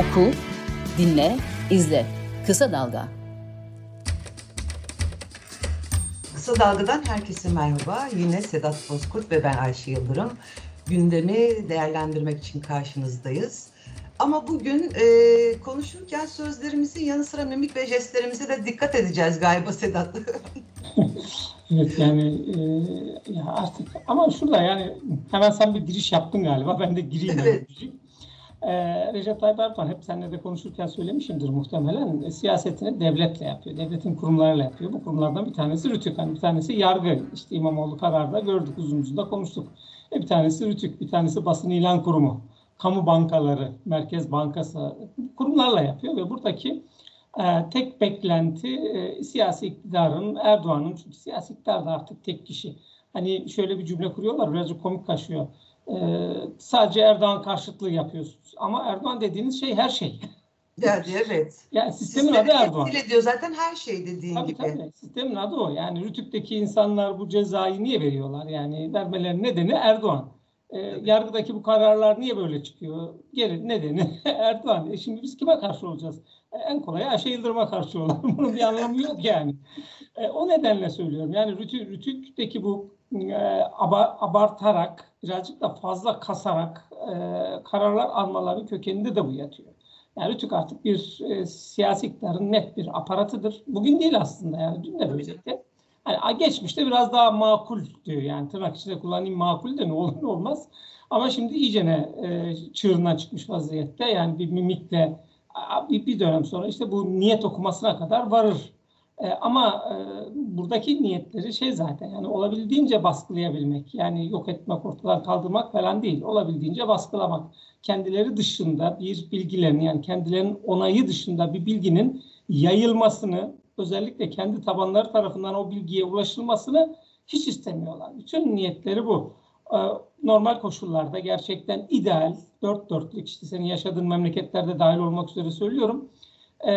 Oku, dinle, izle. Kısa Dalga. Kısa Dalga'dan herkese merhaba. Yine Sedat Bozkurt ve ben Ayşe Yıldırım. Gündemi değerlendirmek için karşınızdayız. Ama bugün e, konuşurken sözlerimizin yanı sıra mimik ve jestlerimize de dikkat edeceğiz galiba Sedat. evet yani e, ya artık ama şurada yani hemen sen bir giriş yaptın galiba ben de gireyim. Evet. Ee, Recep Tayyip Erdoğan hep seninle de konuşurken söylemişimdir muhtemelen e, siyasetini devletle yapıyor. Devletin kurumlarıyla yapıyor. Bu kurumlardan bir tanesi RÜTÜK, hani bir tanesi yargı. İşte İmamoğlu kararda gördük uzun uzun da konuştuk. E, bir tanesi RÜTÜK, bir tanesi basın ilan kurumu kamu bankaları, Merkez Bankası kurumlarla yapıyor ve buradaki e, tek beklenti e, siyasi iktidarın, Erdoğan'ın çünkü siyasi iktidar da artık tek kişi. Hani şöyle bir cümle kuruyorlar, birazcık komik kaçıyor. E, sadece Erdoğan karşıtlığı yapıyorsunuz. Ama Erdoğan dediğiniz şey her şey. Yani evet. Yani sistemin Sistemi adı Erdoğan. ediyor zaten her şey dediğin tabii, gibi. Tabii sistemin adı o. Yani Rütük'teki insanlar bu cezayı niye veriyorlar? Yani vermelerinin nedeni Erdoğan. E, yargıdaki bu kararlar niye böyle çıkıyor? Geri nedeni Erdoğan. E şimdi biz kime karşı olacağız? E, en kolay Ayşe Yıldırım'a karşı olalım. Bunun bir anlamı yok yani. E, o nedenle söylüyorum. Yani Rütük, Rütük'teki bu abartarak, birazcık da fazla kasarak e, kararlar almaları kökeninde de bu yatıyor. Yani Rütük artık bir e, siyasi iktidarın net bir aparatıdır. Bugün değil aslında yani dün de böyleydi. Yani geçmişte biraz daha makul diyor yani tırnak içinde kullanayım makul de ne olur ne olmaz. Ama şimdi iyicene e, çığırından çıkmış vaziyette yani bir mimikle bir, bir dönem sonra işte bu niyet okumasına kadar varır. E, ama e, buradaki niyetleri şey zaten yani olabildiğince baskılayabilmek yani yok etmek ortadan kaldırmak falan değil olabildiğince baskılamak. Kendileri dışında bir bilgilerin yani kendilerinin onayı dışında bir bilginin yayılmasını özellikle kendi tabanları tarafından o bilgiye ulaşılmasını hiç istemiyorlar. Bütün niyetleri bu. Ee, normal koşullarda gerçekten ideal, dört dörtlük işte senin yaşadığın memleketlerde dahil olmak üzere söylüyorum. Ee,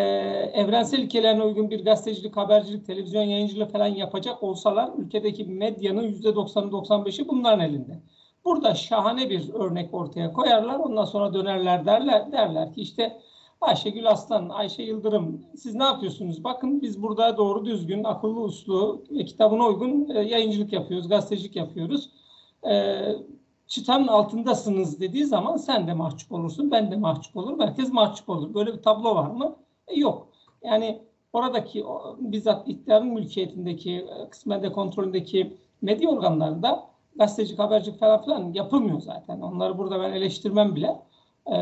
evrensel ilkelerine uygun bir gazetecilik, habercilik, televizyon yayıncılığı falan yapacak olsalar ülkedeki medyanın %90'ı 95'i bunların elinde. Burada şahane bir örnek ortaya koyarlar. Ondan sonra dönerler derler derler ki işte Ayşegül Aslan, Ayşe Yıldırım siz ne yapıyorsunuz? Bakın biz burada doğru düzgün, akıllı uslu kitabına uygun e, yayıncılık yapıyoruz, gazetecilik yapıyoruz. E, çıtanın altındasınız dediği zaman sen de mahcup olursun, ben de mahcup olurum, herkes mahcup olur. Böyle bir tablo var mı? Yok. Yani oradaki o, bizzat iktidarın mülkiyetindeki, e, kısmen de kontrolündeki medya organlarında gazetecilik, habercilik falan filan yapılmıyor zaten. Onları burada ben eleştirmem bile e,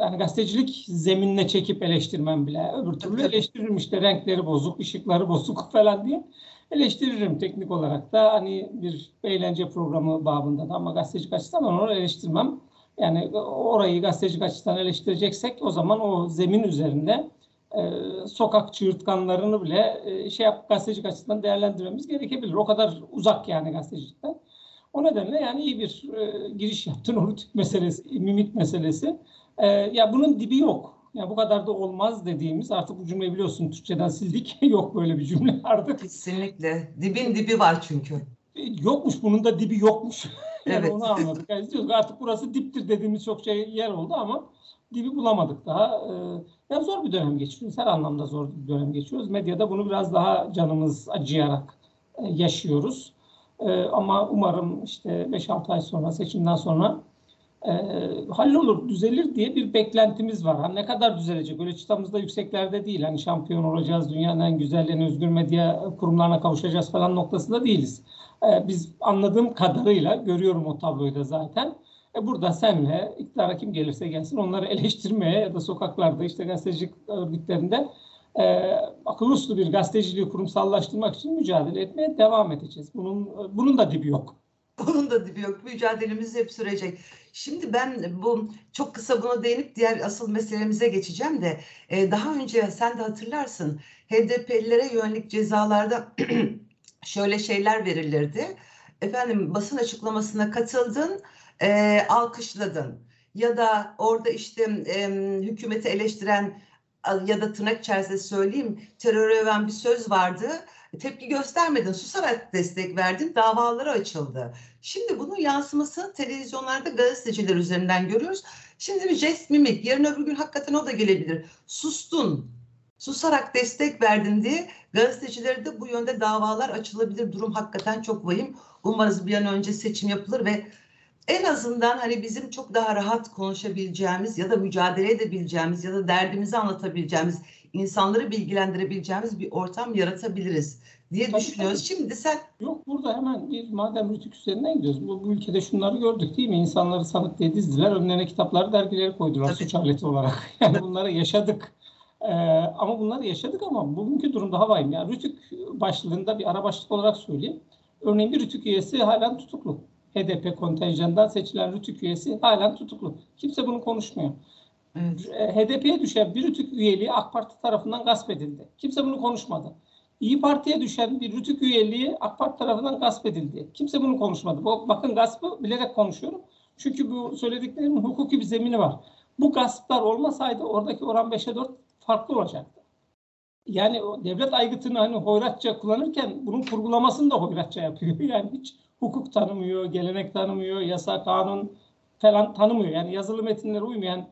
yani gazetecilik zeminine çekip eleştirmem bile. Öbür türlü eleştiririm işte renkleri bozuk, ışıkları bozuk falan diye. Eleştiririm teknik olarak da hani bir eğlence programı babında da ama gazetecilik açısından onu eleştirmem. Yani orayı gazetecilik açısından eleştireceksek o zaman o zemin üzerinde e, sokak çığırtkanlarını bile e, şey yap gazetecilik açısından değerlendirmemiz gerekebilir. O kadar uzak yani gazetecilikten. O nedenle yani iyi bir e, giriş yaptın o rütük meselesi, mimik meselesi. E, ya bunun dibi yok. Ya bu kadar da olmaz dediğimiz artık bu cümleyi biliyorsun Türkçeden sildik. yok böyle bir cümle artık. Kesinlikle. Dibin dibi var çünkü. E, yokmuş bunun da dibi yokmuş. yani evet. onu anladık. Yani diyoruz artık burası diptir dediğimiz çok şey yer oldu ama dibi bulamadık daha. Ee, yani zor bir dönem geçiriyoruz. Her anlamda zor bir dönem geçiyoruz. Medyada bunu biraz daha canımız acıyarak e, yaşıyoruz. E, ama umarım işte 5-6 ay sonra seçimden sonra e, hallolur, düzelir diye bir beklentimiz var. Ne kadar düzelecek? Öyle çıtamızda yükseklerde değil. Hani şampiyon olacağız, dünyanın en güzel, en özgür medya kurumlarına kavuşacağız falan noktasında değiliz. Biz anladığım kadarıyla görüyorum o tabloyu da zaten. E burada senle iktidara kim gelirse gelsin onları eleştirmeye ya da sokaklarda işte gazetecilik örgütlerinde e, akıl uslu bir gazeteciliği kurumsallaştırmak için mücadele etmeye devam edeceğiz. Bunun bunun da dibi yok. Bunun da dibi yok. Mücadelemiz hep sürecek. Şimdi ben bu çok kısa buna değinip diğer asıl meselemize geçeceğim de e, daha önce sen de hatırlarsın HDP'lilere yönelik cezalarda şöyle şeyler verilirdi. Efendim basın açıklamasına katıldın, e, alkışladın ya da orada işte e, hükümeti eleştiren ya da tırnak içerisinde söyleyeyim teröre öven bir söz vardı. Tepki göstermedin, susarak destek verdin, davaları açıldı. Şimdi bunun yansımasını televizyonlarda gazeteciler üzerinden görüyoruz. Şimdi bir jest mimik. Yarın öbür gün hakikaten o da gelebilir. Sustun. Susarak destek verdin diye gazetecilere de bu yönde davalar açılabilir. Durum hakikaten çok vahim. Umarız bir an önce seçim yapılır ve en azından hani bizim çok daha rahat konuşabileceğimiz ya da mücadele edebileceğimiz ya da derdimizi anlatabileceğimiz, insanları bilgilendirebileceğimiz bir ortam yaratabiliriz diye Tabii, düşünüyoruz. Şimdi sen Yok burada hemen bir madem rütük üzerinden gidiyoruz. Bu, bu ülkede şunları gördük değil mi? İnsanları sanık diye dizdiler. Önlerine kitapları, dergileri koydular Tabii. suç aleti olarak. Yani bunları yaşadık. Ee, ama bunları yaşadık ama bugünkü durum daha vahim. Yani rütük başlığında bir ara başlık olarak söyleyeyim. Örneğin bir rütük üyesi halen tutuklu. HDP kontenjanından seçilen rütük üyesi halen tutuklu. Kimse bunu konuşmuyor. evet, E, HDP'ye düşen bir rütük üyeliği AK Parti tarafından gasp edildi. Kimse bunu konuşmadı. İyi Parti'ye düşen bir rütük üyeliği AK Parti tarafından gasp edildi. Kimse bunu konuşmadı. Bakın gaspı bilerek konuşuyorum. Çünkü bu söylediklerimin hukuki bir zemini var. Bu gasplar olmasaydı oradaki oran 5'e 4 farklı olacaktı. Yani o devlet aygıtını hani hoyratça kullanırken bunun kurgulamasını da hoyratça yapıyor. Yani hiç hukuk tanımıyor, gelenek tanımıyor, yasa, kanun falan tanımıyor. Yani yazılı metinlere uymayan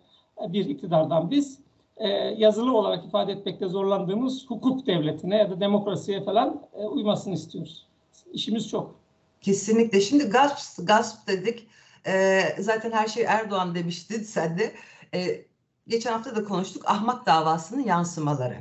bir iktidardan biz e, yazılı olarak ifade etmekte zorlandığımız hukuk devletine ya da demokrasiye falan e, uymasını istiyoruz. İşimiz çok. kesinlikle. Şimdi gasp, gasp dedik. Ee, zaten her şey Erdoğan demişti sen de. Ee, geçen hafta da konuştuk. Ahmak davasının yansımaları.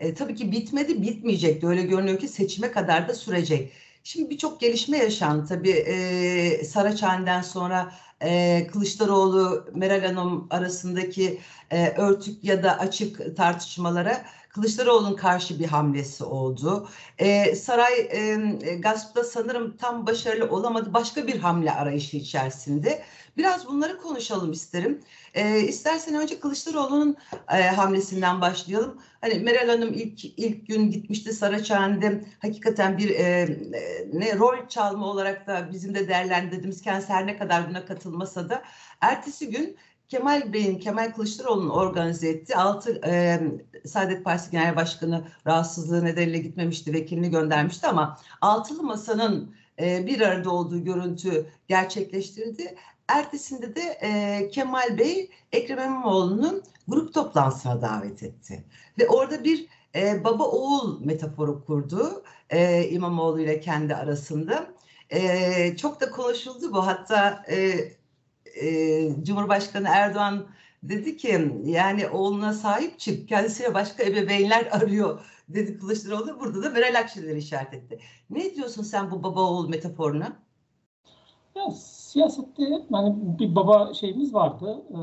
Ee, tabii ki bitmedi, bitmeyecekti. Öyle görünüyor ki seçime kadar da sürecek. Şimdi birçok gelişme yaşandı. Tabii e, Saraçhane'den sonra e, Kılıçdaroğlu, Meral Hanım arasındaki e, örtük ya da açık tartışmalara Kılıçdaroğlu'nun karşı bir hamlesi oldu. E, saray e, gaspta sanırım tam başarılı olamadı. Başka bir hamle arayışı içerisinde. Biraz bunları konuşalım isterim. E, istersen önce Kılıçdaroğlu'nun e, hamlesinden başlayalım. Hani Meral Hanım ilk ilk gün gitmişti Saraçhane'de. Hakikaten bir e, e, ne rol çalma olarak da bizim de değerlendirdiğimiz kendisi ne kadar buna katılmasa da ertesi gün Kemal Bey'in, Kemal Kılıçdaroğlu'nun organize ettiği altı e, Saadet Partisi Genel Başkanı rahatsızlığı nedeniyle gitmemişti, vekilini göndermişti ama altılı masanın e, bir arada olduğu görüntü gerçekleştirildi. Ertesinde de e, Kemal Bey Ekrem İmamoğlu'nun grup toplantısına davet etti. Ve orada bir e, baba oğul metaforu kurdu e, İmamoğlu ile kendi arasında. E, çok da konuşuldu bu. Hatta e, e, Cumhurbaşkanı Erdoğan dedi ki yani oğluna sahip çık kendisine başka ebeveynler arıyor dedi Kılıçdaroğlu. Burada da Meral Akşener'i işaret etti. Ne diyorsun sen bu baba oğul metaforuna? Ya, siyasette hani bir baba şeyimiz vardı. E,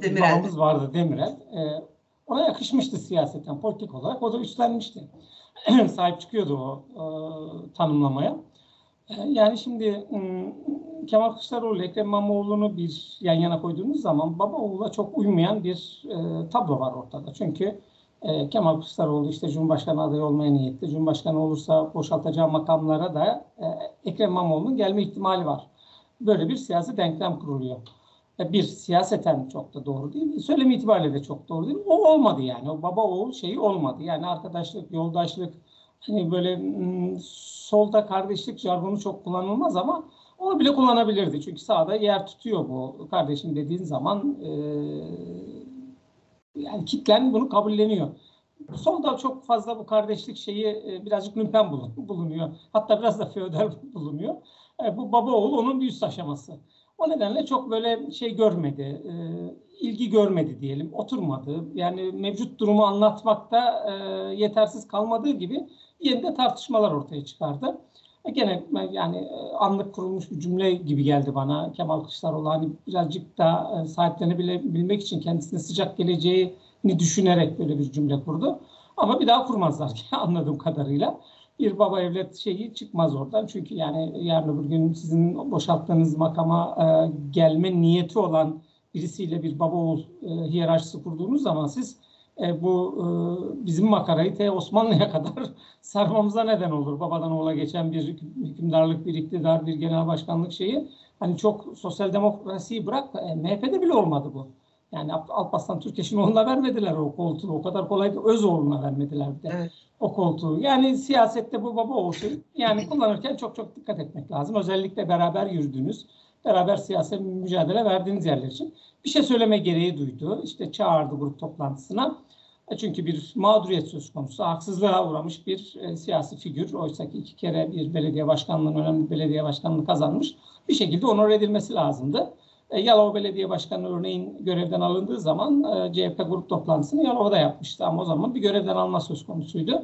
bir Demirel. babamız vardı Demirel. E, ona yakışmıştı siyaseten, politik olarak. O da üstlenmişti. Sahip çıkıyordu o e, tanımlamaya. Yani şimdi Kemal Kılıçdaroğlu ile Ekrem İmamoğlu'nu bir yan yana koyduğunuz zaman baba oğula çok uymayan bir e, tablo var ortada. Çünkü e, Kemal Kılıçdaroğlu işte Cumhurbaşkanı adayı olmaya niyetli. Cumhurbaşkanı olursa boşaltacağı makamlara da e, Ekrem İmamoğlu'nun gelme ihtimali var. Böyle bir siyasi denklem kuruluyor. E, Bir siyaseten çok da doğru değil. Söylem itibariyle de çok doğru değil. O olmadı yani. O baba oğul şeyi olmadı. Yani arkadaşlık, yoldaşlık hani böyle solda kardeşlik jargonu çok kullanılmaz ama onu bile kullanabilirdi. Çünkü sağda yer tutuyor bu kardeşim dediğin zaman e, yani kitlen bunu kabulleniyor. Solda çok fazla bu kardeşlik şeyi e, birazcık lümpen bulun- bulunuyor. Hatta biraz da feodal bulunuyor. E, bu baba oğul onun bir üst aşaması. O nedenle çok böyle şey görmedi, e, ilgi görmedi diyelim, oturmadı. Yani mevcut durumu anlatmakta e, yetersiz kalmadığı gibi yerinde tartışmalar ortaya çıkardı. E, gene ben yani e, anlık kurulmuş bir cümle gibi geldi bana Kemal Kılıçdaroğlu hani birazcık da e, sahiplenebilmek için kendisine sıcak geleceğini düşünerek böyle bir cümle kurdu. Ama bir daha kurmazlar anladığım kadarıyla. Bir baba evlat şeyi çıkmaz oradan. Çünkü yani yarın öbür gün sizin boşalttığınız makama e, gelme niyeti olan birisiyle bir baba oğul e, hiyerarşisi kurduğunuz zaman siz e, bu e, bizim makarayı te Osmanlı'ya kadar sarmamıza neden olur. Babadan oğula geçen bir hüküm- hükümdarlık, bir iktidar, bir genel başkanlık şeyi. Hani çok sosyal demokrasiyi bırak, e, MHP'de bile olmadı bu. Yani Alparslan Türkeş'in oğluna vermediler o koltuğu. O kadar kolay öz oğluna vermediler bir de Evet. o koltuğu. Yani siyasette bu baba olsun. Yani kullanırken çok çok dikkat etmek lazım. Özellikle beraber yürüdüğünüz, beraber siyasi mücadele verdiğiniz yerler için. Bir şey söyleme gereği duydu. İşte çağırdı grup toplantısına. E Çünkü bir mağduriyet söz konusu. Haksızlığa uğramış bir e, siyasi figür. Oysa ki iki kere bir belediye başkanlığının önemli belediye başkanlığı kazanmış. Bir şekilde onur edilmesi lazımdı. E, Yalova Belediye Başkanı örneğin görevden alındığı zaman e, CHP grup toplantısını Yalova'da yapmıştı. Ama o zaman bir görevden alma söz konusuydu.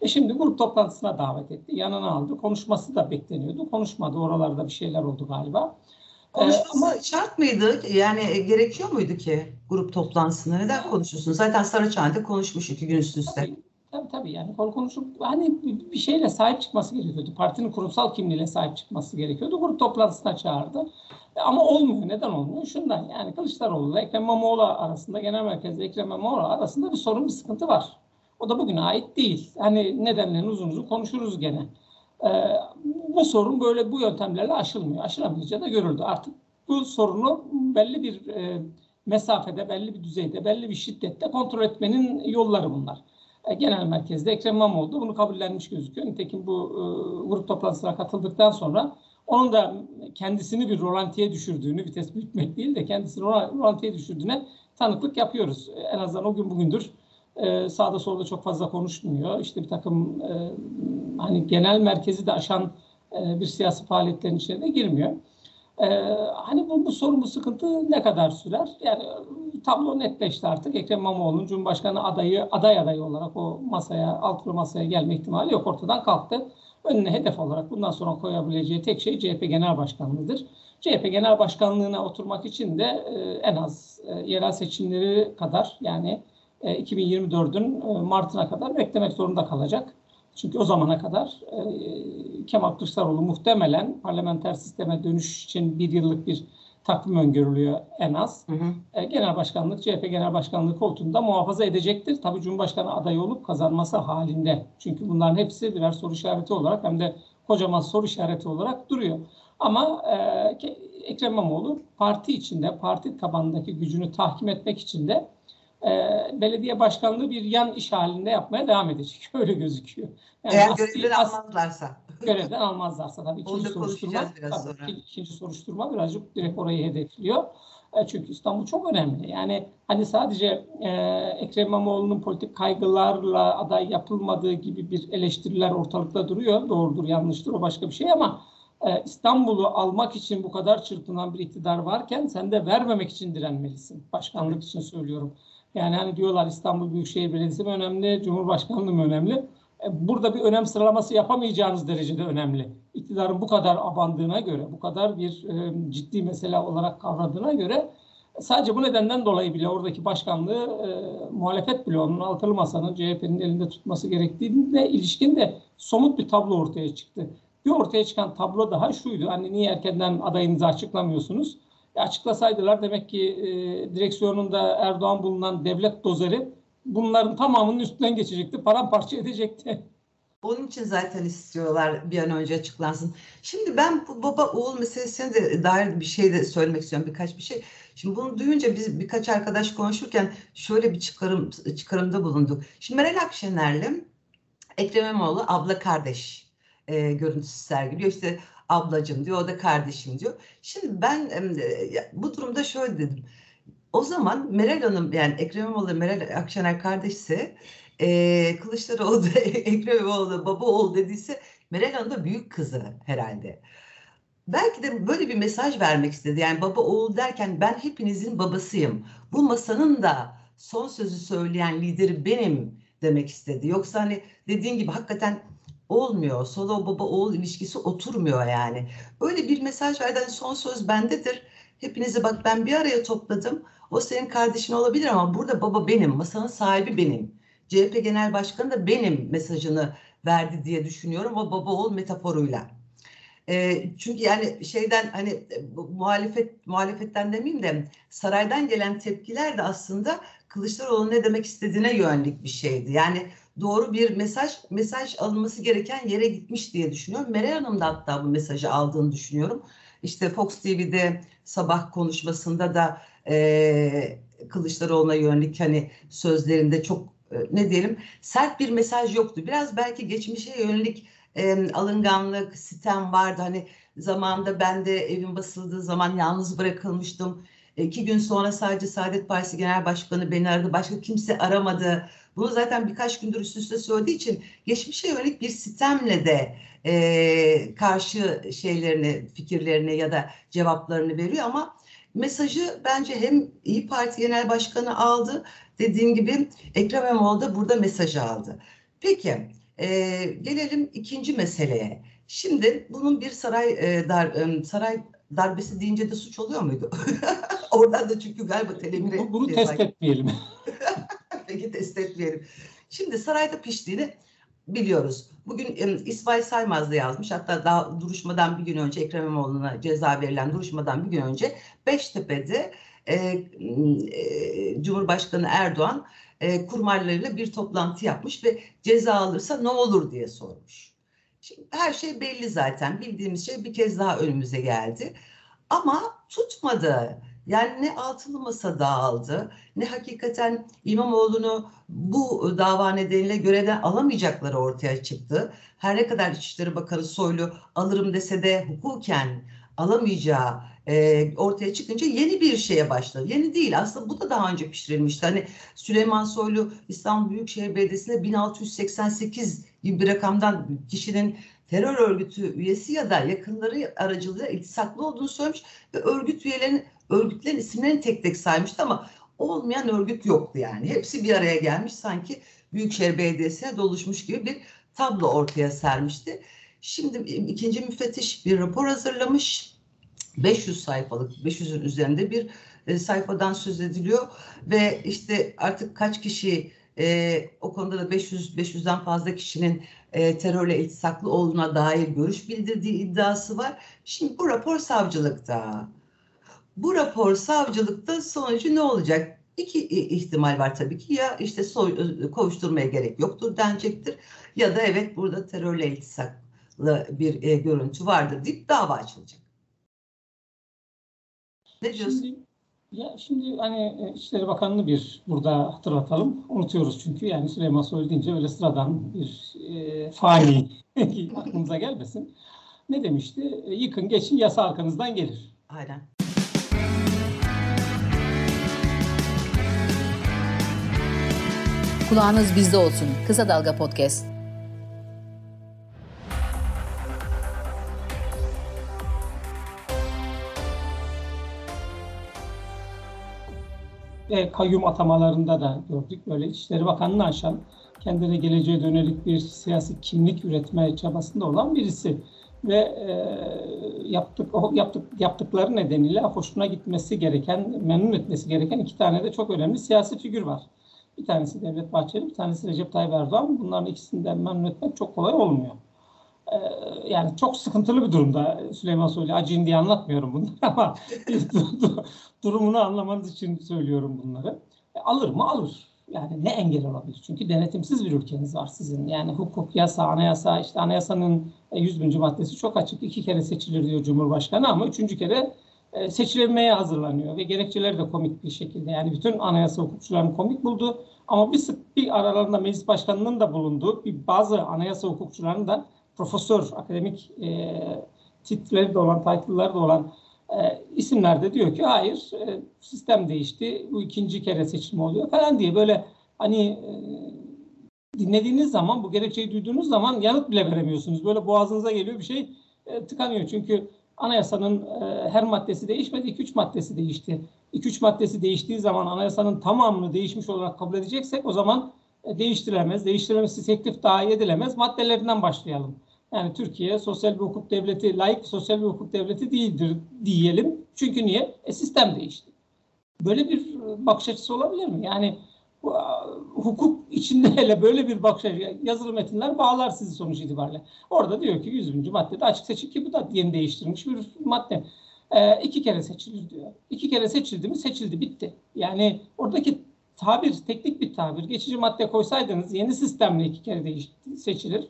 E şimdi grup toplantısına davet etti. Yanına aldı. Konuşması da bekleniyordu. Konuşmadı. Oralarda bir şeyler oldu galiba. Konuşması ama, şart mıydı? Yani e, gerekiyor muydu ki grup toplantısında? Neden konuşuyorsun? Zaten Saraçhane'de konuşmuş iki gün üst üste. Tabii, tabii, tabii. yani konu konuşup hani bir şeyle sahip çıkması gerekiyordu. Partinin kurumsal kimliğine sahip çıkması gerekiyordu. Grup toplantısına çağırdı. E, ama olmuyor. Neden olmuyor? Şundan yani Kılıçdaroğlu ile Ekrem İmamoğlu arasında genel merkezde Ekrem İmamoğlu arasında bir sorun, bir sıkıntı var. O da bugüne ait değil. Hani nedenlerini uzun uzun konuşuruz gene. Ee, bu sorun böyle bu yöntemlerle aşılmıyor. Aşılamayacağı da görüldü. Artık bu sorunu belli bir e, mesafede, belli bir düzeyde, belli bir şiddette kontrol etmenin yolları bunlar. E, genel merkezde Ekrem İmamoğlu bunu kabullenmiş gözüküyor. Nitekim bu e, grup toplantısına katıldıktan sonra onun da kendisini bir rolantiye düşürdüğünü, vites büyütmek değil de kendisini rolantiye düşürdüğüne tanıklık yapıyoruz. En azından o gün bugündür e, sağda solda çok fazla konuşmuyor. İşte bir takım e, hani genel merkezi de aşan e, bir siyasi faaliyetlerin içine girmiyor. E, hani bu, bu sorun, bu sıkıntı ne kadar sürer? Yani tablo netleşti artık. Ekrem İmamoğlu'nun Cumhurbaşkanı adayı, aday adayı olarak o masaya, altılı masaya gelme ihtimali yok. Ortadan kalktı. Önüne hedef olarak bundan sonra koyabileceği tek şey CHP Genel Başkanlığı'dır. CHP Genel Başkanlığı'na oturmak için de e, en az e, yerel seçimleri kadar yani 2024'ün e, e, Mart'ına kadar beklemek zorunda kalacak. Çünkü o zamana kadar e, Kemal Kılıçdaroğlu muhtemelen parlamenter sisteme dönüş için bir yıllık bir takvim öngörülüyor en az. Hı hı. Genel başkanlık, CHP genel başkanlığı koltuğunda muhafaza edecektir. Tabii Cumhurbaşkanı adayı olup kazanması halinde. Çünkü bunların hepsi birer soru işareti olarak hem de kocaman soru işareti olarak duruyor. Ama e, Ekrem İmamoğlu parti içinde, parti tabanındaki gücünü tahkim etmek için de e, belediye başkanlığı bir yan iş halinde yapmaya devam edecek. Öyle gözüküyor. Yani Eğer görevden almazlarsa. Görevden almazlarsa tabii ikinci soruşturma, biraz tabii, sonra. ikinci soruşturma birazcık direkt orayı hedefliyor. E, çünkü İstanbul çok önemli. Yani hani sadece e, Ekrem İmamoğlu'nun politik kaygılarla aday yapılmadığı gibi bir eleştiriler ortalıkta duruyor. Doğrudur, yanlıştır o başka bir şey ama e, İstanbul'u almak için bu kadar çırpınan bir iktidar varken sen de vermemek için direnmelisin. Başkanlık için söylüyorum. Yani hani diyorlar İstanbul Büyükşehir Belediyesi mi önemli, Cumhurbaşkanlığı mı önemli? E, burada bir önem sıralaması yapamayacağınız derecede önemli. İktidarın bu kadar abandığına göre, bu kadar bir e, ciddi mesele olarak kavradığına göre sadece bu nedenden dolayı bile oradaki başkanlığı e, muhalefet bloğunun altılı masanın CHP'nin elinde tutması gerektiğine ilişkin de somut bir tablo ortaya çıktı. Bir ortaya çıkan tablo daha şuydu. Hani niye erkenden adayınızı açıklamıyorsunuz? Açıklasaydılar demek ki e, direksiyonunda Erdoğan bulunan devlet dozeri bunların tamamının üstünden geçecekti, paramparça edecekti. Onun için zaten istiyorlar bir an önce açıklansın. Şimdi ben bu baba oğul meselesine de dair bir şey de söylemek istiyorum birkaç bir şey. Şimdi bunu duyunca biz birkaç arkadaş konuşurken şöyle bir çıkarım çıkarımda bulunduk. Şimdi Meral Akşener'le Ekrem İmamoğlu abla kardeş e, görüntüsü sergiliyor. İşte ablacım diyor, o da kardeşim diyor. Şimdi ben e, bu durumda şöyle dedim. O zaman Meral Hanım yani Ekrem İmamoğlu Meral Akşener kardeşse e, Kılıçdaroğlu da Ekrem İmamoğlu baba oğul dediyse Meral Hanım da büyük kızı herhalde. Belki de böyle bir mesaj vermek istedi. Yani baba oğul derken ben hepinizin babasıyım. Bu masanın da son sözü söyleyen lideri benim demek istedi. Yoksa hani dediğin gibi hakikaten olmuyor. Solo baba oğul ilişkisi oturmuyor yani. Öyle bir mesaj verdi. Hani son söz bendedir. Hepinizi bak ben bir araya topladım. O senin kardeşin olabilir ama burada baba benim. Masanın sahibi benim. CHP Genel Başkanı da benim mesajını verdi diye düşünüyorum. O baba oğul metaforuyla. E, çünkü yani şeyden hani e, muhalefet muhalefetten demeyeyim de saraydan gelen tepkiler de aslında Kılıçdaroğlu ne demek istediğine yönelik bir şeydi. Yani doğru bir mesaj mesaj alınması gereken yere gitmiş diye düşünüyorum. Meral Hanım da hatta bu mesajı aldığını düşünüyorum. İşte Fox TV'de sabah konuşmasında da e, Kılıçdaroğlu'na yönelik hani sözlerinde çok e, ne diyelim sert bir mesaj yoktu. Biraz belki geçmişe yönelik e, alınganlık, sitem vardı. Hani zamanında ben de evin basıldığı zaman yalnız bırakılmıştım. İki gün sonra sadece Saadet Partisi Genel Başkanı beni aradı. Başka kimse aramadı. Bunu zaten birkaç gündür üst üste söylediği için geçmişe yönelik bir sitemle de e, karşı şeylerini, fikirlerini ya da cevaplarını veriyor ama mesajı bence hem İyi Parti Genel Başkanı aldı dediğim gibi Ekrem İmamoğlu da burada mesajı aldı. Peki e, gelelim ikinci meseleye. Şimdi bunun bir saray e, dar, e, saray darbesi deyince de suç oluyor muydu? Oradan da çünkü galiba telemire... Bunu test etmeyelim. Peki test etmeyelim. Şimdi sarayda piştiğini biliyoruz. Bugün İsmail Saymaz da yazmış. Hatta daha duruşmadan bir gün önce Ekrem İmamoğlu'na ceza verilen duruşmadan bir gün önce Beştepe'de e, e, Cumhurbaşkanı Erdoğan e, kurmaylarıyla bir toplantı yapmış ve ceza alırsa ne olur diye sormuş. Şimdi her şey belli zaten. Bildiğimiz şey bir kez daha önümüze geldi. Ama tutmadı. Yani ne altılı masa dağıldı ne hakikaten İmamoğlu'nu bu dava nedeniyle görevden alamayacakları ortaya çıktı. Her ne kadar İçişleri Bakanı Soylu alırım dese de hukuken alamayacağı e, ortaya çıkınca yeni bir şeye başladı. Yeni değil aslında bu da daha önce pişirilmişti. Hani Süleyman Soylu İstanbul Büyükşehir Belediyesi'nde 1688 gibi bir rakamdan kişinin terör örgütü üyesi ya da yakınları aracılığıyla iltisaklı olduğunu söylemiş ve örgüt üyelerinin örgütlerin isimlerini tek tek saymıştı ama olmayan örgüt yoktu yani. Hepsi bir araya gelmiş sanki Büyükşehir Belediyesi'ne doluşmuş gibi bir tablo ortaya sermişti. Şimdi ikinci müfettiş bir rapor hazırlamış. 500 sayfalık, 500'ün üzerinde bir e, sayfadan söz ediliyor ve işte artık kaç kişi e, o konuda da 500 500'den fazla kişinin e, terörle iltisaklı olduğuna dair görüş bildirdiği iddiası var. Şimdi bu rapor savcılıkta. Bu rapor savcılıkta sonucu ne olacak? İki ihtimal var tabii ki. Ya işte soy, kovuşturmaya gerek yoktur denecektir. Ya da evet burada terörle iltisaklı bir e, görüntü vardır deyip dava açılacak. Ne diyorsun? Şimdi, ya şimdi hani İçişleri Bakanı'nı bir burada hatırlatalım. Unutuyoruz çünkü yani Süleyman Soylu deyince öyle sıradan bir e, fani aklımıza gelmesin. Ne demişti? E, yıkın geçin yasa arkanızdan gelir. Aynen. Kulağınız bizde olsun. Kısa Dalga Podcast. Ve kayyum atamalarında da gördük. Böyle İçişleri Bakanı'nı aşan, kendine geleceğe dönelik bir siyasi kimlik üretme çabasında olan birisi. Ve e, yaptık, yaptık, yaptıkları nedeniyle hoşuna gitmesi gereken, memnun etmesi gereken iki tane de çok önemli siyasi figür var. Bir tanesi Devlet Bahçeli, bir tanesi Recep Tayyip Erdoğan. Bunların ikisinden memnun etmek çok kolay olmuyor. Ee, yani çok sıkıntılı bir durumda Süleyman Soylu. Acıyın diye anlatmıyorum bunları ama durumunu anlamanız için söylüyorum bunları. E, alır mı? Alır. Yani ne engel olabilir? Çünkü denetimsiz bir ülkeniz var sizin. Yani hukuk, yasa, anayasa, işte anayasanın 100. maddesi çok açık. İki kere seçilir diyor Cumhurbaşkanı ama üçüncü kere e, seçilemeye hazırlanıyor ve gerekçeleri de komik bir şekilde yani bütün anayasa hukukçularını komik buldu. Ama bir bir aralarında meclis başkanının da bulunduğu bir bazı anayasa hukukçularının da profesör akademik e, titleri de olan title'ları da olan e, isimler de diyor ki hayır e, sistem değişti bu ikinci kere seçim oluyor falan diye böyle hani e, dinlediğiniz zaman bu gerekçeyi duyduğunuz zaman yanıt bile veremiyorsunuz. Böyle boğazınıza geliyor bir şey e, tıkanıyor. Çünkü anayasanın e, her maddesi değişmedi, 2-3 maddesi değişti. 2-3 maddesi değiştiği zaman anayasanın tamamını değişmiş olarak kabul edeceksek o zaman e, değiştirilemez. Teklif dahi edilemez. Maddelerinden başlayalım. Yani Türkiye sosyal bir hukuk devleti, layık sosyal bir hukuk devleti değildir diyelim. Çünkü niye? E, sistem değişti. Böyle bir bakış açısı olabilir mi? Yani hukuk içinde hele böyle bir bakış yazılı metinler bağlar sizi sonuç itibariyle. Orada diyor ki 100. maddede açık seçik ki bu da yeni değiştirilmiş bir madde. E, iki kere seçilir diyor. İki kere seçildi mi seçildi bitti. Yani oradaki tabir teknik bir tabir. Geçici madde koysaydınız yeni sistemle iki kere değişti, seçilir.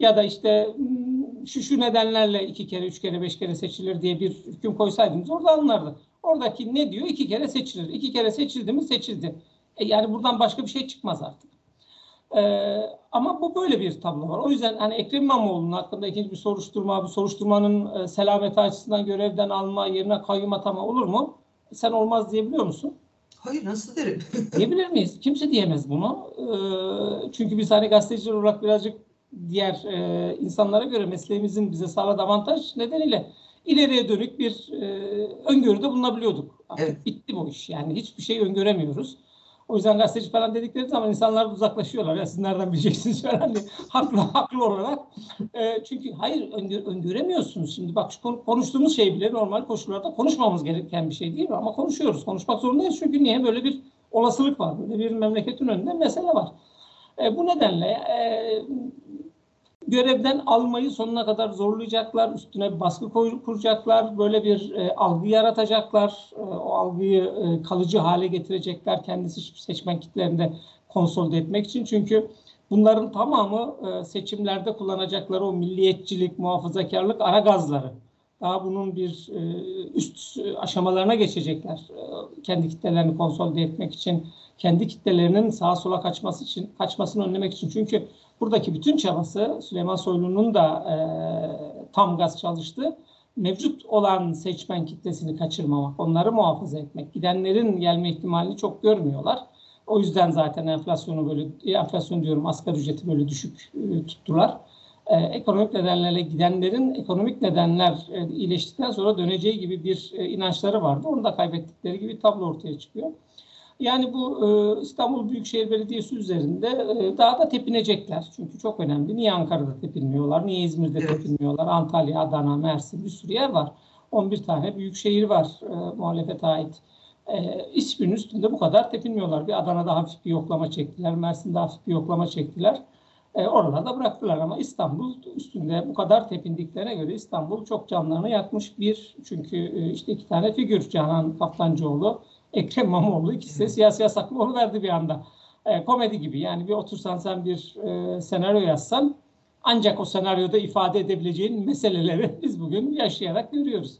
Ya da işte hmm, şu şu nedenlerle iki kere, üç kere, beş kere seçilir diye bir hüküm koysaydınız orada alınırdı. Oradaki ne diyor? İki kere seçilir. İki kere seçildi mi seçildi. E yani buradan başka bir şey çıkmaz artık. Ee, ama bu böyle bir tablo var. O yüzden hani Ekrem İmamoğlu'nun hakkında ikinci bir soruşturma, bu soruşturmanın e, selameti açısından görevden alma, yerine kayyum atama olur mu? Sen olmaz diyebiliyor musun? Hayır nasıl derim? Diyebilir miyiz? Kimse diyemez bunu. Ee, çünkü biz hani gazeteciler olarak birazcık diğer e, insanlara göre mesleğimizin bize sağladığı avantaj nedeniyle ileriye dönük bir e, öngörüde bulunabiliyorduk. Artık Evet. bitti bu iş. Yani hiçbir şey öngöremiyoruz. O yüzden gazeteci falan dedikleri zaman insanlar uzaklaşıyorlar. Ya siz nereden bileceksiniz falan diye. Haklı, haklı olarak. E, çünkü hayır öngö- öngöremiyorsunuz. Şimdi bak şu konu- konuştuğumuz şey bile normal koşullarda konuşmamamız gereken bir şey değil mi? Ama konuşuyoruz. Konuşmak zorundayız çünkü niye? Böyle bir olasılık var. Böyle bir memleketin önünde mesele var. E, bu nedenle e, görevden almayı sonuna kadar zorlayacaklar, üstüne bir baskı kuracaklar, böyle bir e, algı yaratacaklar, e, o algıyı e, kalıcı hale getirecekler kendisi seçmen kitlerinde konsolide etmek için. Çünkü bunların tamamı e, seçimlerde kullanacakları o milliyetçilik, muhafazakarlık ara gazları. Daha bunun bir e, üst aşamalarına geçecekler. E, kendi kitlelerini konsolide etmek için, kendi kitlelerinin sağa sola kaçması için, kaçmasını önlemek için. Çünkü buradaki bütün çabası Süleyman Soylu'nun da e, tam gaz çalıştı. Mevcut olan seçmen kitlesini kaçırmamak, onları muhafaza etmek. Gidenlerin gelme ihtimalini çok görmüyorlar. O yüzden zaten enflasyonu böyle, enflasyon diyorum asgari ücreti böyle düşük e, tuttular. E, ekonomik nedenlerle gidenlerin ekonomik nedenler e, iyileştikten sonra döneceği gibi bir e, inançları vardı. Onu da kaybettikleri gibi tablo ortaya çıkıyor. Yani bu e, İstanbul Büyükşehir Belediyesi üzerinde e, daha da tepinecekler. Çünkü çok önemli. Niye Ankara'da tepinmiyorlar? Niye İzmir'de Evet. tepinmiyorlar? Antalya, Adana, Mersin bir sürü yer var. 11 tane büyük şehir var e, muhalefete ait. E, hiçbirinin üstünde bu kadar tepinmiyorlar. Bir Adana'da hafif bir yoklama çektiler. Mersin'de hafif bir yoklama çektiler. E, oralarda bıraktılar ama İstanbul üstünde bu kadar tepindiklerine göre İstanbul çok canlarını yakmış bir. Çünkü e, işte iki tane figür Canan Kaftancıoğlu, Ekrem İmamoğlu ikisi de siyasi yasaklı verdi bir anda. E, komedi gibi yani bir otursan sen bir e, senaryo yazsan ancak o senaryoda ifade edebileceğin meseleleri biz bugün yaşayarak görüyoruz.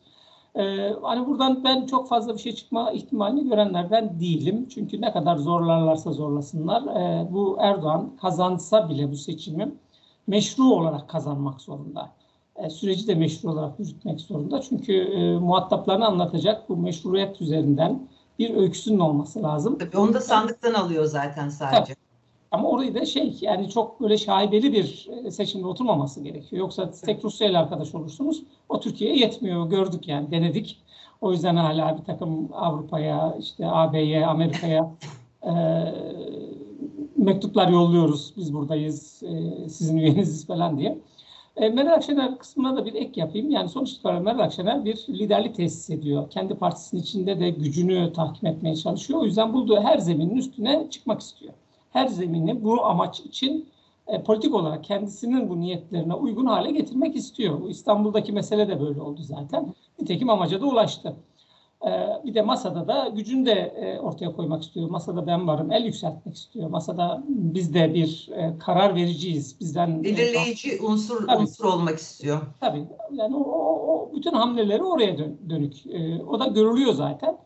Ee, hani buradan ben çok fazla bir şey çıkma ihtimalini görenlerden değilim. Çünkü ne kadar zorlarlarsa zorlasınlar e, bu Erdoğan kazansa bile bu seçimi meşru olarak kazanmak zorunda. E, süreci de meşru olarak yürütmek zorunda. Çünkü e, muhataplarını anlatacak bu meşruiyet üzerinden bir öyküsünün olması lazım. Tabii onu da sandıktan alıyor zaten sadece. Ama orayı da şey yani çok böyle şaibeli bir e, seçimde oturmaması gerekiyor. Yoksa tek Rusya ile arkadaş olursunuz. O Türkiye'ye yetmiyor. Gördük yani denedik. O yüzden hala bir takım Avrupa'ya, işte AB'ye, Amerika'ya e, mektuplar yolluyoruz. Biz buradayız, e, sizin üyeniziz falan diye. E, Meral Akşener kısmına da bir ek yapayım. Yani sonuç itibariyle Meral Akşener bir liderlik tesis ediyor. Kendi partisinin içinde de gücünü tahkim etmeye çalışıyor. O yüzden bulduğu her zeminin üstüne çıkmak istiyor her zemini bu amaç için e, politik olarak kendisinin bu niyetlerine uygun hale getirmek istiyor. Bu İstanbul'daki mesele de böyle oldu zaten. Nitekim amaca da ulaştı. E, bir de masada da gücünü de e, ortaya koymak istiyor. Masada ben varım, el yükseltmek istiyor. Masada biz de bir e, karar vericiyiz. Bizden Belirleyici unsur Tabii. unsur olmak istiyor. Tabii. Yani o, o, o bütün hamleleri oraya dön- dönük. E, o da görülüyor zaten.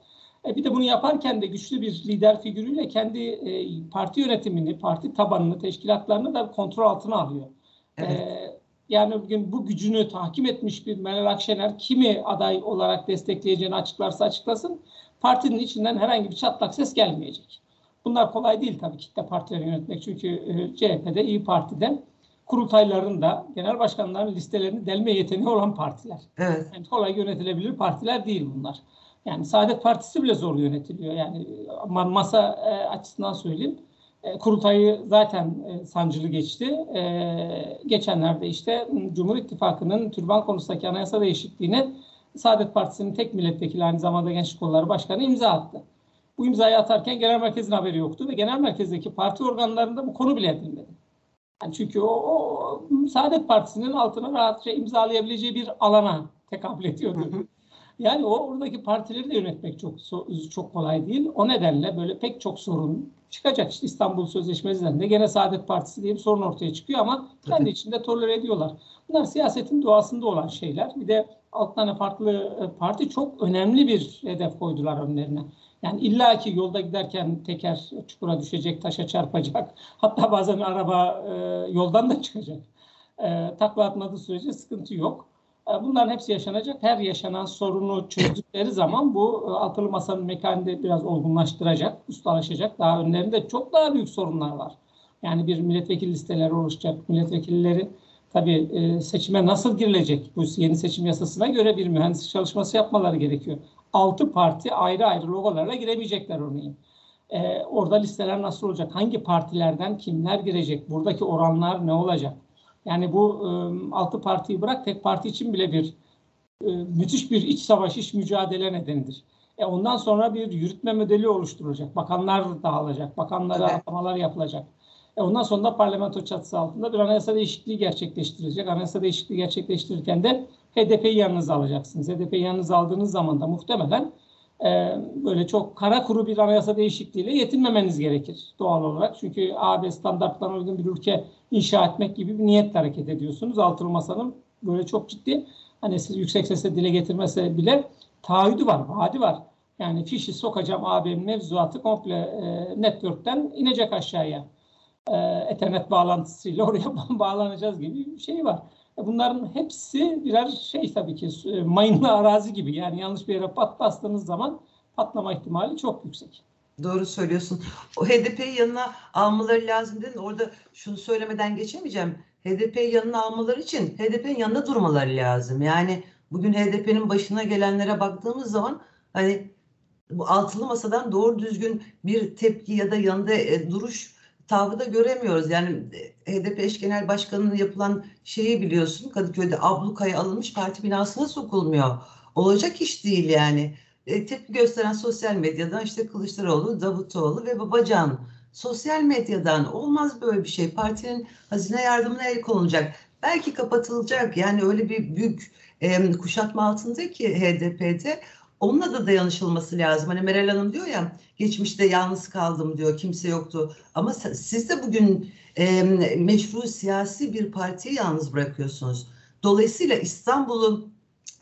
E, bir de bunu yaparken de güçlü bir lider figürüyle kendi e, parti yönetimini, parti tabanını, teşkilatlarını da kontrol altına alıyor. Evet. E, yani bugün bu gücünü tahkim etmiş bir Meral Akşener kimi aday olarak destekleyeceğini açıklarsa açıklasın partinin içinden herhangi bir çatlak ses gelmeyecek. Bunlar kolay değil tabii kitle partileri yönetmek çünkü e, CHP'de, İyi Parti'de kurultayların da genel başkanların listelerini delme yeteneği olan partiler. Evet. Yani kolay yönetilebilir partiler değil bunlar. Yani Saadet Partisi bile zor yönetiliyor. Yani masa e, açısından söyleyeyim. E, kurultayı zaten e, sancılı geçti. E, geçenlerde işte Cumhur İttifakı'nın türban konusundaki anayasa değişikliğine Saadet Partisi'nin tek milletvekili aynı zamanda Gençlik Kolları Başkanı imza attı. Bu imzayı atarken genel merkezin haberi yoktu ve genel merkezdeki parti organlarında bu konu bile edilmedi. Yani çünkü o, o Saadet Partisi'nin altına rahatça imzalayabileceği bir alana tekabül ediyordu. Yani o oradaki partileri de yönetmek çok çok kolay değil. O nedenle böyle pek çok sorun çıkacak. İşte İstanbul Sözleşmesi'nden de gene Saadet Partisi diye bir sorun ortaya çıkıyor ama kendi içinde tolere ediyorlar. Bunlar siyasetin doğasında olan şeyler. Bir de alt tane farklı e, parti çok önemli bir hedef koydular önlerine. Yani illaki yolda giderken teker çukura düşecek, taşa çarpacak. Hatta bazen araba e, yoldan da çıkacak. E, takla atmadığı sürece sıkıntı yok. E, Bunların hepsi yaşanacak. Her yaşanan sorunu çözdükleri zaman bu e, altılı masanın mekanını biraz olgunlaştıracak, ustalaşacak. Daha önlerinde çok daha büyük sorunlar var. Yani bir milletvekili listeleri oluşacak. Milletvekilleri tabii e, seçime nasıl girilecek? Bu yeni seçim yasasına göre bir mühendis çalışması yapmaları gerekiyor. Altı parti ayrı ayrı logolarla giremeyecekler örneğin. E, orada listeler nasıl olacak? Hangi partilerden kimler girecek? Buradaki oranlar ne olacak? Yani bu e, altı partiyi bırak tek parti için bile bir e, müthiş bir iç savaş, iç mücadele nedenidir. E ondan sonra bir yürütme modeli oluşturulacak. Bakanlar dağılacak. Bakanlara Evet. atamalar yapılacak. E ondan sonra da parlamento çatısı altında bir anayasa değişikliği gerçekleştirilecek. Anayasa değişikliği gerçekleştirirken de HDP'yi yanınıza alacaksınız. HDP'yi yanınıza aldığınız zaman da muhtemelen e, böyle çok kara kuru bir anayasa değişikliğiyle yetinmemeniz gerekir doğal olarak. Çünkü AB standartlarına uygun bir ülke inşa etmek gibi bir niyetle hareket ediyorsunuz. Altılı Masa'nın böyle çok ciddi hani siz yüksek sesle dile getirmese bile taahhüdü var, vaadi var. Yani fişi sokacağım AB'nin mevzuatı komple e, network'ten inecek aşağıya. E, Ethernet bağlantısıyla oraya bağlanacağız gibi bir şey var. Bunların hepsi birer şey tabii ki e, mayınlı arazi gibi. Yani yanlış bir yere pat bastığınız zaman patlama ihtimali çok yüksek. Doğru söylüyorsun. O HDP'yi yanına almaları lazım dedin. Orada şunu söylemeden geçemeyeceğim. HDP'yi yanına almaları için HDP'nin yanında durmaları lazım. Yani bugün HDP'nin başına gelenlere baktığımız zaman hani bu altılı masadan doğru düzgün bir tepki ya da yanında e, duruş tavrı da göremiyoruz. Yani e, HDP eş genel başkanının yapılan şeyi biliyorsun. Kadıköy'de ablukaya alınmış parti binasına sokulmuyor. Olacak iş değil yani e, tepki gösteren sosyal medyadan işte Kılıçdaroğlu, Davutoğlu ve Babacan. Sosyal medyadan olmaz böyle bir şey. Partinin hazine yardımına el konulacak. Belki kapatılacak. Yani öyle bir büyük e, kuşatma altında ki HDP'de onunla da dayanışılması lazım. Hani Meral Hanım diyor ya geçmişte yalnız kaldım diyor kimse yoktu. Ama siz de bugün e, meşru siyasi bir partiyi yalnız bırakıyorsunuz. Dolayısıyla İstanbul'un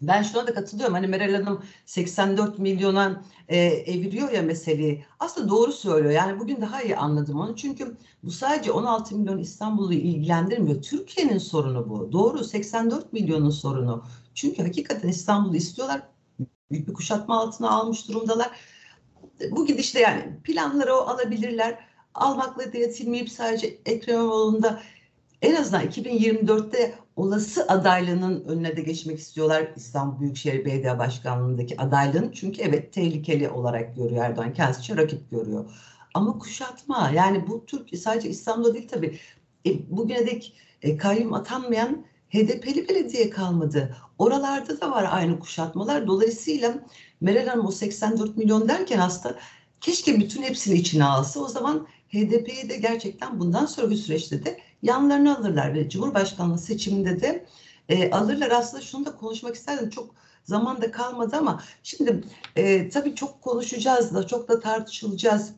ben şuna da katılıyorum. Hani Meral Hanım 84 milyona e, eviriyor ya meseleyi. Aslında doğru söylüyor. Yani bugün daha iyi anladım onu. Çünkü bu sadece 16 milyon İstanbul'u ilgilendirmiyor. Türkiye'nin sorunu bu. Doğru 84 milyonun sorunu. Çünkü hakikaten İstanbul'u istiyorlar. Büyük bir kuşatma altına almış durumdalar. Bu gidişle yani planları o alabilirler. Almakla da yetinmeyip sadece Ekrem İmamoğlu'nda en azından 2024'te olası adaylığının önüne de geçmek istiyorlar İstanbul Büyükşehir Belediye Başkanlığı'ndaki adaylığın. Çünkü evet tehlikeli olarak görüyor Erdoğan. Kendisi rakip görüyor. Ama kuşatma yani bu Türk sadece İstanbul'da değil tabii. E, bugüne dek e, kayyum atanmayan HDP'li belediye kalmadı. Oralarda da var aynı kuşatmalar. Dolayısıyla Meral Hanım o 84 milyon derken aslında keşke bütün hepsini içine alsa. O zaman HDP'yi de gerçekten bundan sonraki süreçte de yanlarına alırlar ve Cumhurbaşkanlığı seçiminde de e, alırlar. Aslında şunu da konuşmak isterdim. Çok zaman da kalmadı ama şimdi e, tabii çok konuşacağız da çok da tartışılacağız.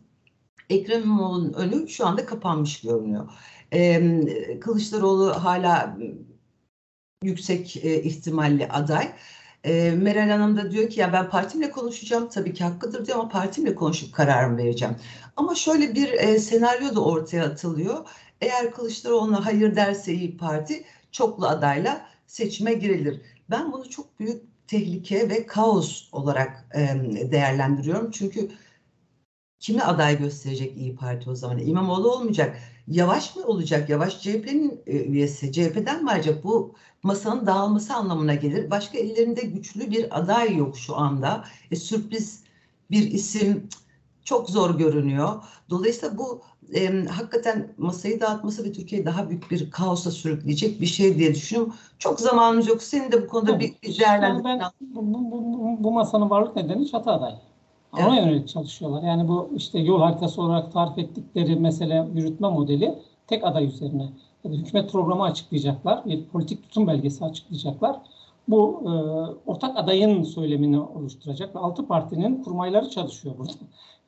Ekrem İmamoğlu'nun önü şu anda kapanmış görünüyor. E, Kılıçdaroğlu hala yüksek e, ihtimalli aday. E, Meral Hanım da diyor ki ya ben partimle konuşacağım tabii ki hakkıdır diyor ama partimle konuşup kararımı vereceğim. Ama şöyle bir e, senaryo da ortaya atılıyor. Eğer Kılıçdaroğlu'na hayır derse İyi Parti çoklu adayla seçime girilir. Ben bunu çok büyük tehlike ve kaos olarak e, değerlendiriyorum. Çünkü kimi aday gösterecek İyi Parti o zaman? İmamoğlu olmayacak. Yavaş mı olacak? Yavaş CHP'nin e, üyesi. CHP'den mi ayrılacak? Bu masanın dağılması anlamına gelir. Başka ellerinde güçlü bir aday yok şu anda. E, sürpriz bir isim çok zor görünüyor. Dolayısıyla bu e, hakikaten masayı dağıtması ve Türkiye'yi daha büyük bir kaosa sürükleyecek bir şey diye düşünüyorum. Çok zamanımız yok. Senin de bu konuda bir, bir Yani ben değerlendirme. bu, bu, bu, bu masanın varlık nedeni çatı aday. Ona yönelik çalışıyorlar. Yani bu işte yol haritası olarak tarif ettikleri mesele yürütme modeli tek aday üzerine. Ya da hükümet programı açıklayacaklar. Bir politik tutum belgesi açıklayacaklar. bu e, ortak adayın söylemini oluşturacak ve altı partinin kurmayları çalışıyor burada.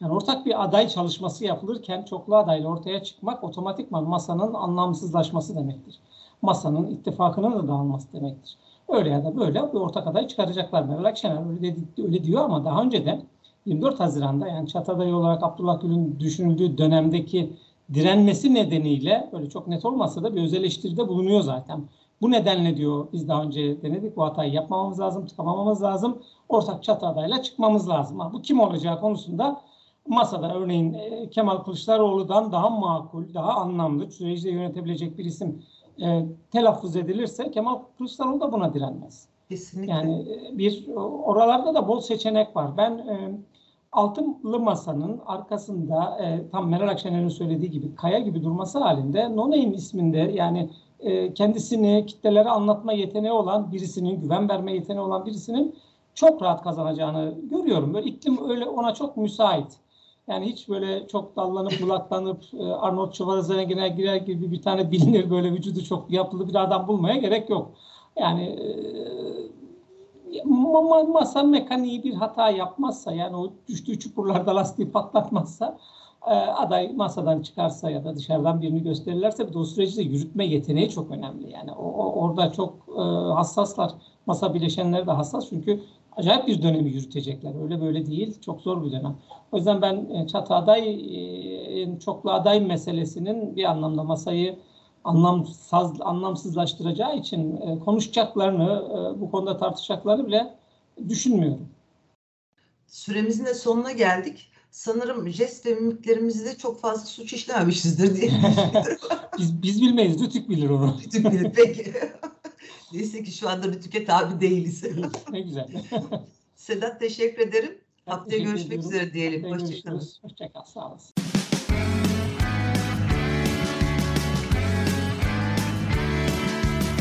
Yani ortak bir aday çalışması yapılırken çoklu adayla ortaya çıkmak otomatikman masanın anlamsızlaşması demektir. Masanın ittifakının da dağılması demektir. Öyle ya da böyle bir ortak aday çıkaracaklar. Meral Akşener öyle, dedi, öyle diyor ama daha önce de 24 Haziran'da yani çat adayı olarak Abdullah Gül'ün düşünüldüğü dönemdeki direnmesi nedeniyle böyle çok net olmasa da bir öz eleştiride bulunuyor zaten. Bu nedenle diyor biz daha önce denedik bu hatayı yapmamamız lazım, tıkamamamız lazım. Ortak çatı adayla çıkmamız lazım. Ha, bu kim olacağı konusunda masada örneğin e, Kemal Kılıçdaroğlu'dan daha makul, daha anlamlı, süreci yönetebilecek bir isim e, telaffuz edilirse Kemal Kılıçdaroğlu da buna direnmez. Kesinlikle. Yani e, bir oralarda da bol seçenek var. Ben e, Altılı Masa'nın arkasında e, tam Meral Akşener'in söylediği gibi kaya gibi durması halinde No isminde yani e, kendisini kitlelere anlatma yeteneği olan birisinin, güven verme yeteneği olan birisinin çok rahat kazanacağını görüyorum. Böyle iklim öyle ona çok müsait. Yani hiç böyle çok dallanıp bulaklanıp e, Arnold Schwarzenegger'e girer gibi bir tane bilinir böyle vücudu çok yapılı bir adam bulmaya gerek yok. Yani e, masa mekaniği bir hata yapmazsa yani o düştüğü çukurlarda lastiği patlatmazsa aday masadan çıkarsa ya da dışarıdan birini gösterirlerse bir de o süreci de yürütme yeteneği çok önemli. Yani o, orada çok hassaslar. Masa bileşenleri de hassas çünkü acayip bir dönemi yürütecekler. Öyle böyle değil. Çok zor bir dönem. O yüzden ben çatı aday, çoklu aday meselesinin bir anlamda masayı anlamsız, anlamsızlaştıracağı için e, konuşacaklarını, bu konuda tartışacaklarını bile düşünmüyorum. Süremizin de sonuna geldik. Sanırım jest ve mimiklerimizde çok fazla suç işlememişizdir diye biz, biz bilmeyiz, Rütük bilir onu. Rütük bilir, peki. Neyse ki şu anda Rütük'e tabi değiliz. ne güzel. Sedat teşekkür ederim. Haftaya görüşmek ediyorum. üzere diyelim. Hoşçakalın. Hoşçakal. Sağ olasın.